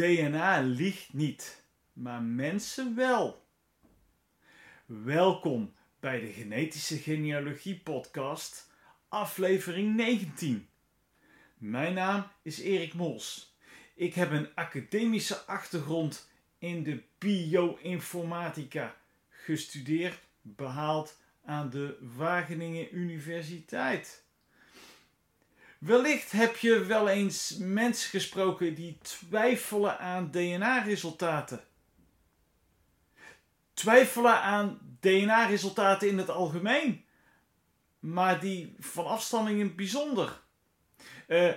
DNA liegt niet, maar mensen wel. Welkom bij de Genetische Genealogie Podcast, aflevering 19. Mijn naam is Erik Mols. Ik heb een academische achtergrond in de bioinformatica gestudeerd, behaald aan de Wageningen Universiteit. Wellicht heb je wel eens mensen gesproken die twijfelen aan DNA-resultaten. Twijfelen aan DNA-resultaten in het algemeen, maar die van afstamming in het bijzonder. Uh,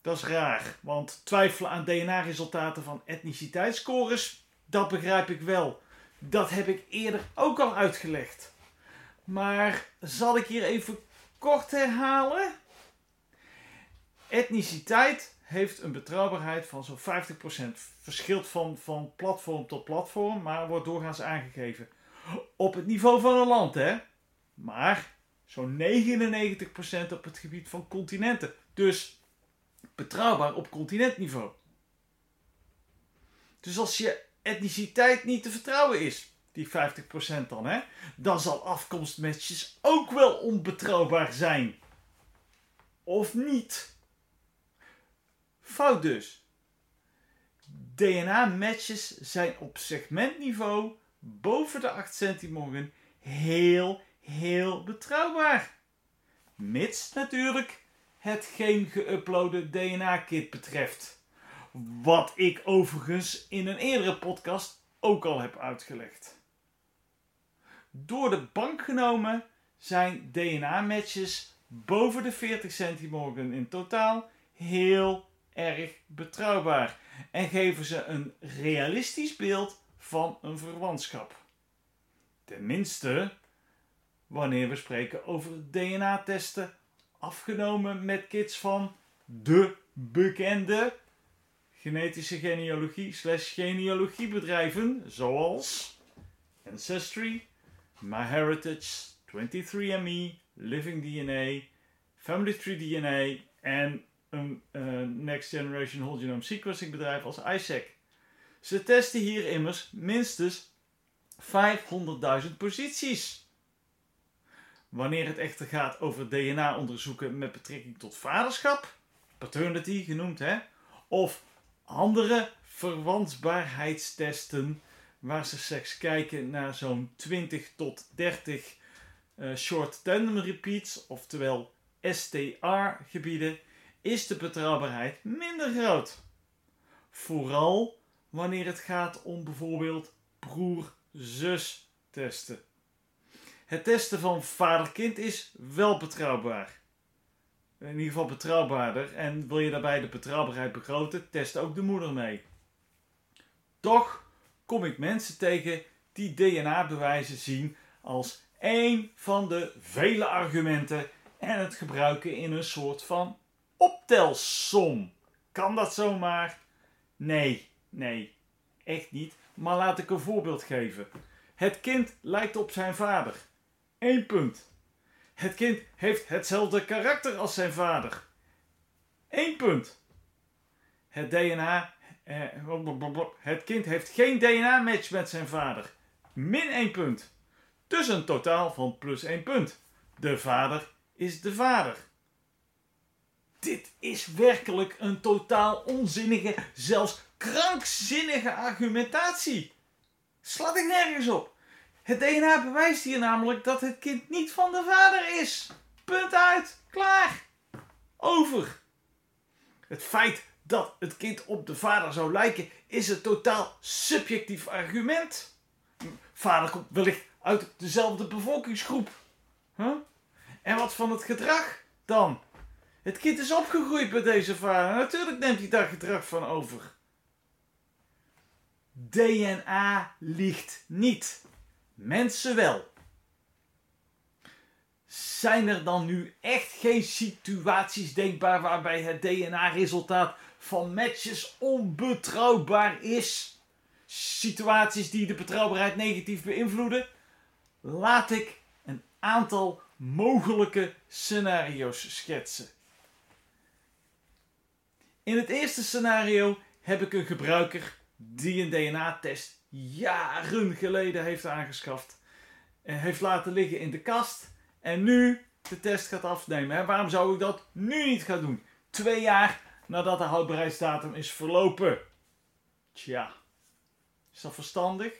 dat is raar, want twijfelen aan DNA-resultaten van etniciteitsscores, dat begrijp ik wel. Dat heb ik eerder ook al uitgelegd. Maar zal ik hier even kort herhalen? Etniciteit heeft een betrouwbaarheid van zo'n 50%. Verschilt van, van platform tot platform, maar wordt doorgaans aangegeven. Op het niveau van een land, hè? Maar zo'n 99% op het gebied van continenten. Dus betrouwbaar op continentniveau. Dus als je etniciteit niet te vertrouwen is, die 50% dan, hè, dan zal afkomstmatches ook wel onbetrouwbaar zijn. Of niet? Fout dus. DNA-matches zijn op segmentniveau boven de 8 centimorgen heel, heel betrouwbaar. Mits natuurlijk het geen geüploade DNA-kit betreft. Wat ik overigens in een eerdere podcast ook al heb uitgelegd. Door de bank genomen zijn DNA-matches boven de 40 centimorgen in totaal heel erg betrouwbaar en geven ze een realistisch beeld van een verwantschap. Tenminste, wanneer we spreken over DNA-testen afgenomen met kits van de bekende genetische genealogie slash genealogiebedrijven zoals Ancestry, MyHeritage, 23andMe, Living DNA, Family Tree DNA en een uh, Next Generation Whole Genome Sequencing bedrijf als ISAC. Ze testen hier immers minstens 500.000 posities. Wanneer het echter gaat over DNA-onderzoeken met betrekking tot vaderschap, paternity genoemd, hè, of andere verwantsbaarheidstesten, waar ze seks kijken naar zo'n 20 tot 30 uh, short tandem repeats, oftewel STR-gebieden, is de betrouwbaarheid minder groot. Vooral wanneer het gaat om bijvoorbeeld broer-zus testen. Het testen van vader-kind is wel betrouwbaar. In ieder geval betrouwbaarder. En wil je daarbij de betrouwbaarheid begroten, test ook de moeder mee. Toch kom ik mensen tegen die DNA-bewijzen zien als één van de vele argumenten en het gebruiken in een soort van optelsom. Kan dat zomaar? Nee, nee, echt niet. Maar laat ik een voorbeeld geven. Het kind lijkt op zijn vader. Eén punt. Het kind heeft hetzelfde karakter als zijn vader. Eén punt. Het DNA. Eh, het kind heeft geen DNA-match met zijn vader. Min één punt. Dus een totaal van plus één punt. De vader is de vader. Dit is werkelijk een totaal onzinnige, zelfs krankzinnige argumentatie. Slaat ik nergens op. Het DNA bewijst hier namelijk dat het kind niet van de vader is. Punt uit. Klaar. Over. Het feit dat het kind op de vader zou lijken is een totaal subjectief argument. Vader komt wellicht uit dezelfde bevolkingsgroep. Huh? En wat van het gedrag dan? Het kind is opgegroeid bij deze vader. Natuurlijk neemt hij daar gedrag van over. DNA liegt niet. Mensen wel. zijn er dan nu echt geen situaties denkbaar waarbij het DNA-resultaat van matches onbetrouwbaar is? Situaties die de betrouwbaarheid negatief beïnvloeden? Laat ik een aantal mogelijke scenario's schetsen. In het eerste scenario heb ik een gebruiker die een DNA-test jaren geleden heeft aangeschaft. En heeft laten liggen in de kast. En nu de test gaat afnemen. Waarom zou ik dat nu niet gaan doen? Twee jaar nadat de houdbaarheidsdatum is verlopen. Tja, is dat verstandig?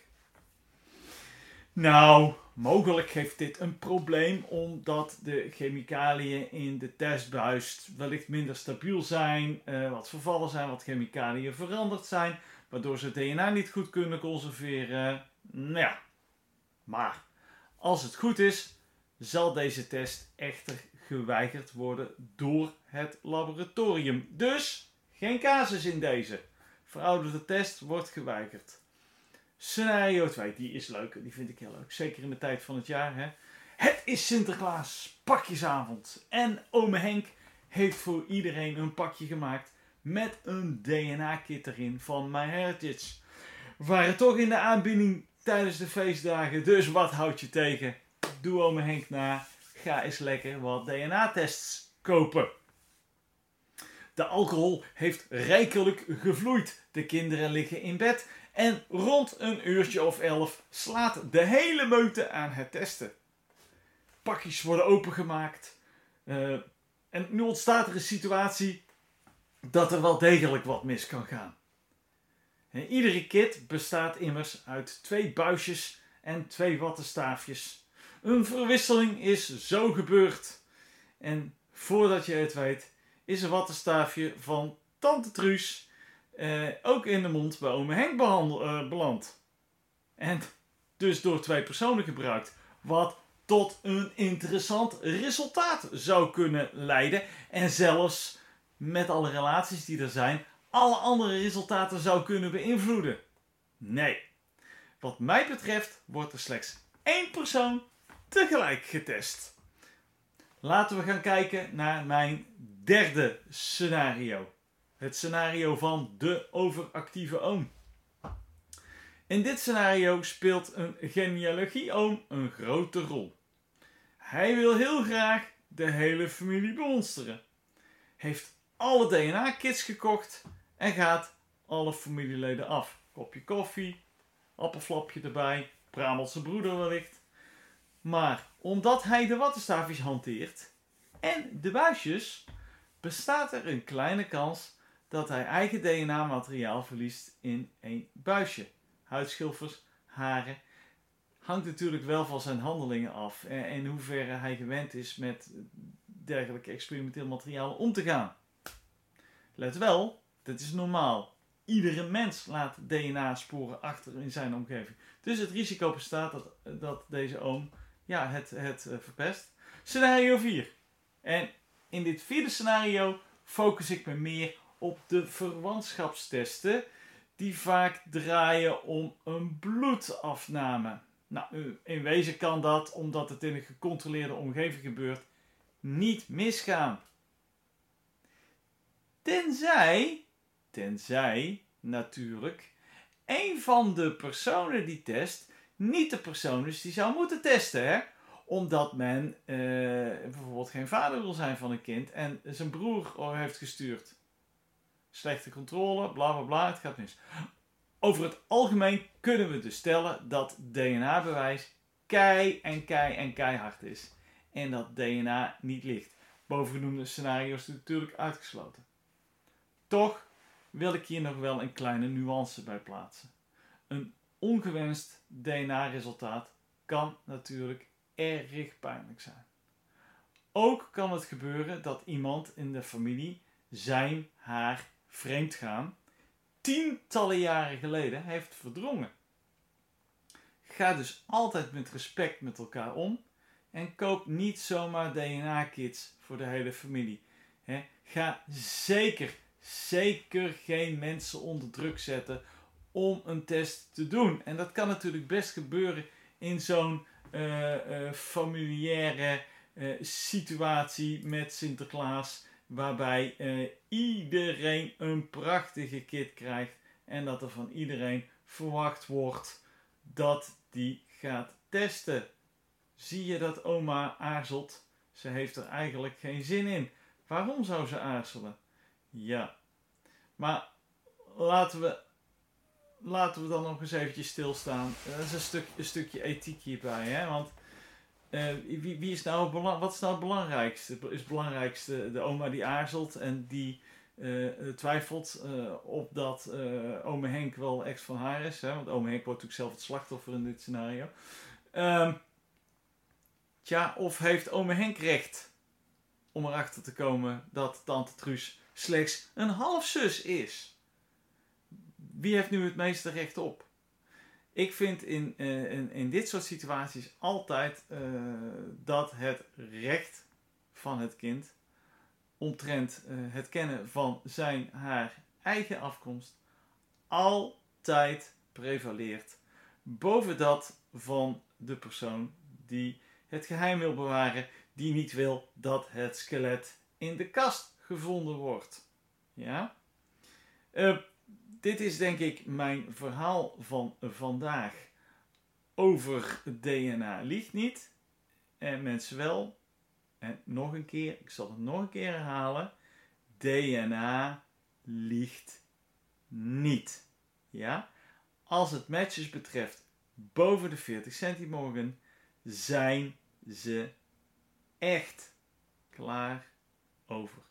Nou, mogelijk heeft dit een probleem omdat de chemicaliën in de testbuis wellicht minder stabiel zijn, uh, wat vervallen zijn, wat chemicaliën veranderd zijn, waardoor ze DNA niet goed kunnen conserveren. Nou ja, maar als het goed is, zal deze test echter geweigerd worden door het laboratorium. Dus geen casus in deze. Verouderde test wordt geweigerd. Scenario 2, die is leuk. Die vind ik heel leuk. Zeker in de tijd van het jaar. Hè? Het is Sinterklaas pakjesavond. En ome Henk heeft voor iedereen een pakje gemaakt met een DNA-kit erin van MyHeritage. We waren toch in de aanbieding tijdens de feestdagen. Dus wat houd je tegen? Doe ome Henk na. Ga eens lekker wat DNA-tests kopen. De alcohol heeft rijkelijk gevloeid. De kinderen liggen in bed. En rond een uurtje of elf slaat de hele meute aan het testen. Pakjes worden opengemaakt. Uh, en nu ontstaat er een situatie dat er wel degelijk wat mis kan gaan. Iedere kit bestaat immers uit twee buisjes en twee wattenstaafjes. Een verwisseling is zo gebeurd. En voordat je het weet, is een wattenstaafje van Tante Truus eh, ook in de mond bij ome Henk behandel, uh, beland. En dus door twee personen gebruikt. Wat tot een interessant resultaat zou kunnen leiden. En zelfs met alle relaties die er zijn, alle andere resultaten zou kunnen beïnvloeden. Nee. Wat mij betreft wordt er slechts één persoon tegelijk getest. Laten we gaan kijken naar mijn derde scenario. Het scenario van de overactieve oom. In dit scenario speelt een genealogie-oom een grote rol. Hij wil heel graag de hele familie bemonsteren. Heeft alle DNA-kits gekocht en gaat alle familieleden af. Kopje koffie, appelflapje erbij, Bramelse broeder wellicht. Maar omdat hij de wattenstaafjes hanteert en de buisjes, bestaat er een kleine kans dat hij eigen DNA-materiaal verliest in één buisje. Huidschilfers, haren. Hangt natuurlijk wel van zijn handelingen af en in hoeverre hij gewend is met dergelijke experimenteel materiaal om te gaan. Let wel, dit is normaal. Iedere mens laat DNA-sporen achter in zijn omgeving. Dus het risico bestaat dat, dat deze oom ja, het, het uh, verpest. Scenario 4. En in dit vierde scenario focus ik me meer op de verwantschapstesten, die vaak draaien om een bloedafname. Nou, in wezen kan dat, omdat het in een gecontroleerde omgeving gebeurt, niet misgaan. Tenzij, tenzij natuurlijk, een van de personen die test niet de persoon is die zou moeten testen. Omdat men uh, bijvoorbeeld geen vader wil zijn van een kind en zijn broer heeft gestuurd slechte controle, bla bla bla, het gaat mis. Over het algemeen kunnen we dus stellen dat DNA-bewijs kei en kei en keihard is. En dat DNA niet ligt. Bovengenoemde scenario's natuurlijk uitgesloten. Toch wil ik hier nog wel een kleine nuance bij plaatsen. Een ongewenst DNA-resultaat kan natuurlijk erg pijnlijk zijn. Ook kan het gebeuren dat iemand in de familie zijn, haar vreemd gaan, tientallen jaren geleden heeft verdrongen. Ga dus altijd met respect met elkaar om en koop niet zomaar DNA-kits voor de hele familie. ga zeker, zeker geen mensen onder druk zetten om een test te doen. En dat kan natuurlijk best gebeuren in zo'n uh, familiaire eh, situatie met Sinterklaas. Waarbij eh, iedereen een prachtige kit krijgt. En dat er van iedereen verwacht wordt dat die gaat testen. Zie je dat oma aarzelt? Ze heeft er eigenlijk geen zin in. Waarom zou ze aarzelen? Ja. Maar laten we, laten we dan nog eens eventjes stilstaan. Er is een, stuk, een stukje ethiek hierbij. Hè? Want uh, wie, wie, is nou, wat is nou het belangrijkste? Is het belangrijkste de oma die aarzelt en die uh, twijfelt uh, op dat ome Henk wel ex van haar is? Hè? Want ome Henk wordt natuurlijk zelf het slachtoffer in dit scenario. Um, tja, of heeft ome Henk recht om erachter te komen dat tante Truus slechts een halfzus is? Wie heeft nu het meeste recht op? Ik vind in, uh, in, in, dit soort situaties altijd uh, dat het recht van het kind omtrent uh, het kennen van zijn, haar eigen afkomst altijd prevaleert boven dat van de persoon die het geheim wil bewaren, die niet wil dat het skelet in de kast gevonden wordt. Ja? Dit is denk ik mijn verhaal van vandaag over DNA liegt niet. En mensen wel. En nog een keer, ik zal het nog een keer herhalen. DNA liegt niet. Ja? Als het matches betreft boven de 40 centimorgen, zijn ze echt klaar over.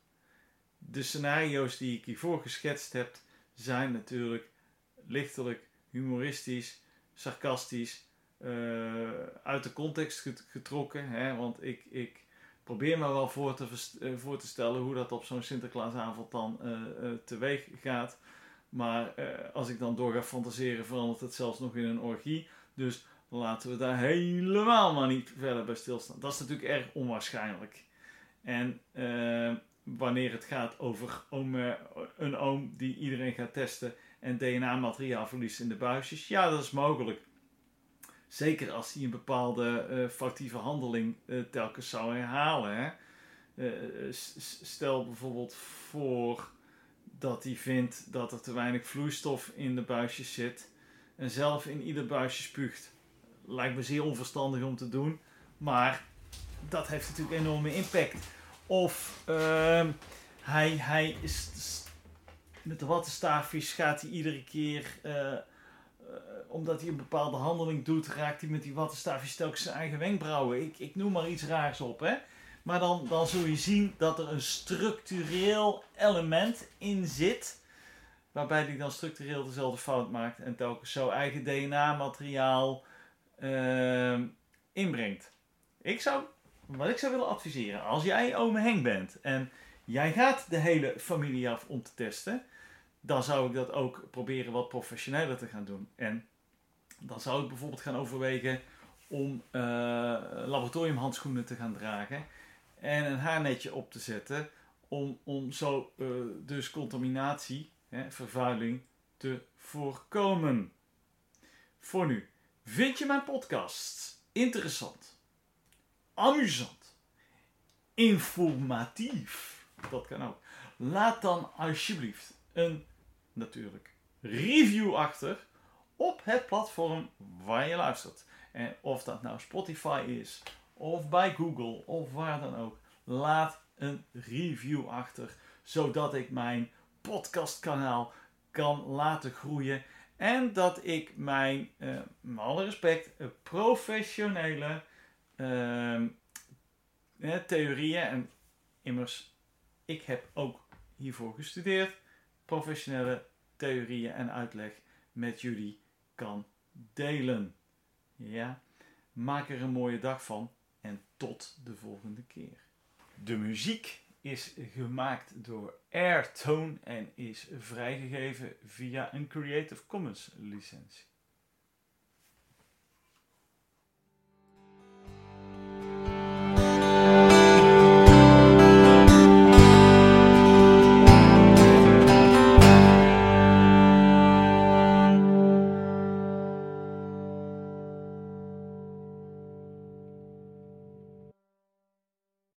De scenario's die ik hiervoor geschetst heb, zijn natuurlijk lichtelijk humoristisch, sarcastisch, uh, uit de context getrokken. Hè? Want ik, ik probeer me wel voor te, uh, voor te stellen hoe dat op zo'n Sinterklaasavond dan uh, teweeg gaat. Maar als ik dan door ga fantaseren, verandert het zelfs nog in een orgie. Dus laten we daar helemaal maar niet verder bij stilstaan. Dat is natuurlijk erg onwaarschijnlijk. En wanneer het gaat over een oom die iedereen gaat testen en DNA-materiaal verliest in de buisjes. Ja, dat is mogelijk. Zeker als hij een bepaalde uh, handeling uh, telkens zou herhalen. Hè? Stel bijvoorbeeld voor dat hij vindt dat er te weinig vloeistof in de buisjes zit en zelf in ieder buisje spuugt. Lijkt me zeer onverstandig om te doen, maar dat heeft natuurlijk enorme impact. Of uh, hij, hij is, met de wattenstaafjes gaat hij iedere keer, uh, uh, omdat hij een bepaalde handeling doet, raakt hij met die wattenstaafjes telkens zijn eigen wenkbrauwen. Ik, ik noem maar iets raars op, hè. Maar dan, dan zul je zien dat er een structureel element in zit. Waarbij hij dan structureel dezelfde fout maakt en telkens zo eigen DNA-materiaal uh, inbrengt. Ik zou wat ik zou willen adviseren, als jij ome Henk bent en jij gaat de hele familie af om te testen, dan zou ik dat ook proberen wat professioneler te gaan doen. En dan zou ik bijvoorbeeld gaan overwegen om uh, laboratoriumhandschoenen te gaan dragen en een haarnetje op te zetten om, om zo uh, dus contaminatie, hè, vervuiling te voorkomen. Voor nu, vind je mijn podcast interessant? Amusant, informatief. Dat kan ook. Laat dan alsjeblieft een, natuurlijk, review achter op het platform waar je luistert. En of dat nou Spotify is, of bij Google, of waar dan ook. Laat een review achter, zodat ik mijn podcastkanaal kan laten groeien. En dat ik mijn, uh, met alle respect, professionele uh, theorieën. En immers, ik heb ook hiervoor gestudeerd. Professionele theorieën en uitleg met jullie kan delen. Ja, maak er een mooie dag van en tot de volgende keer. De muziek is gemaakt door Airtone en is vrijgegeven via een Creative Commons licentie.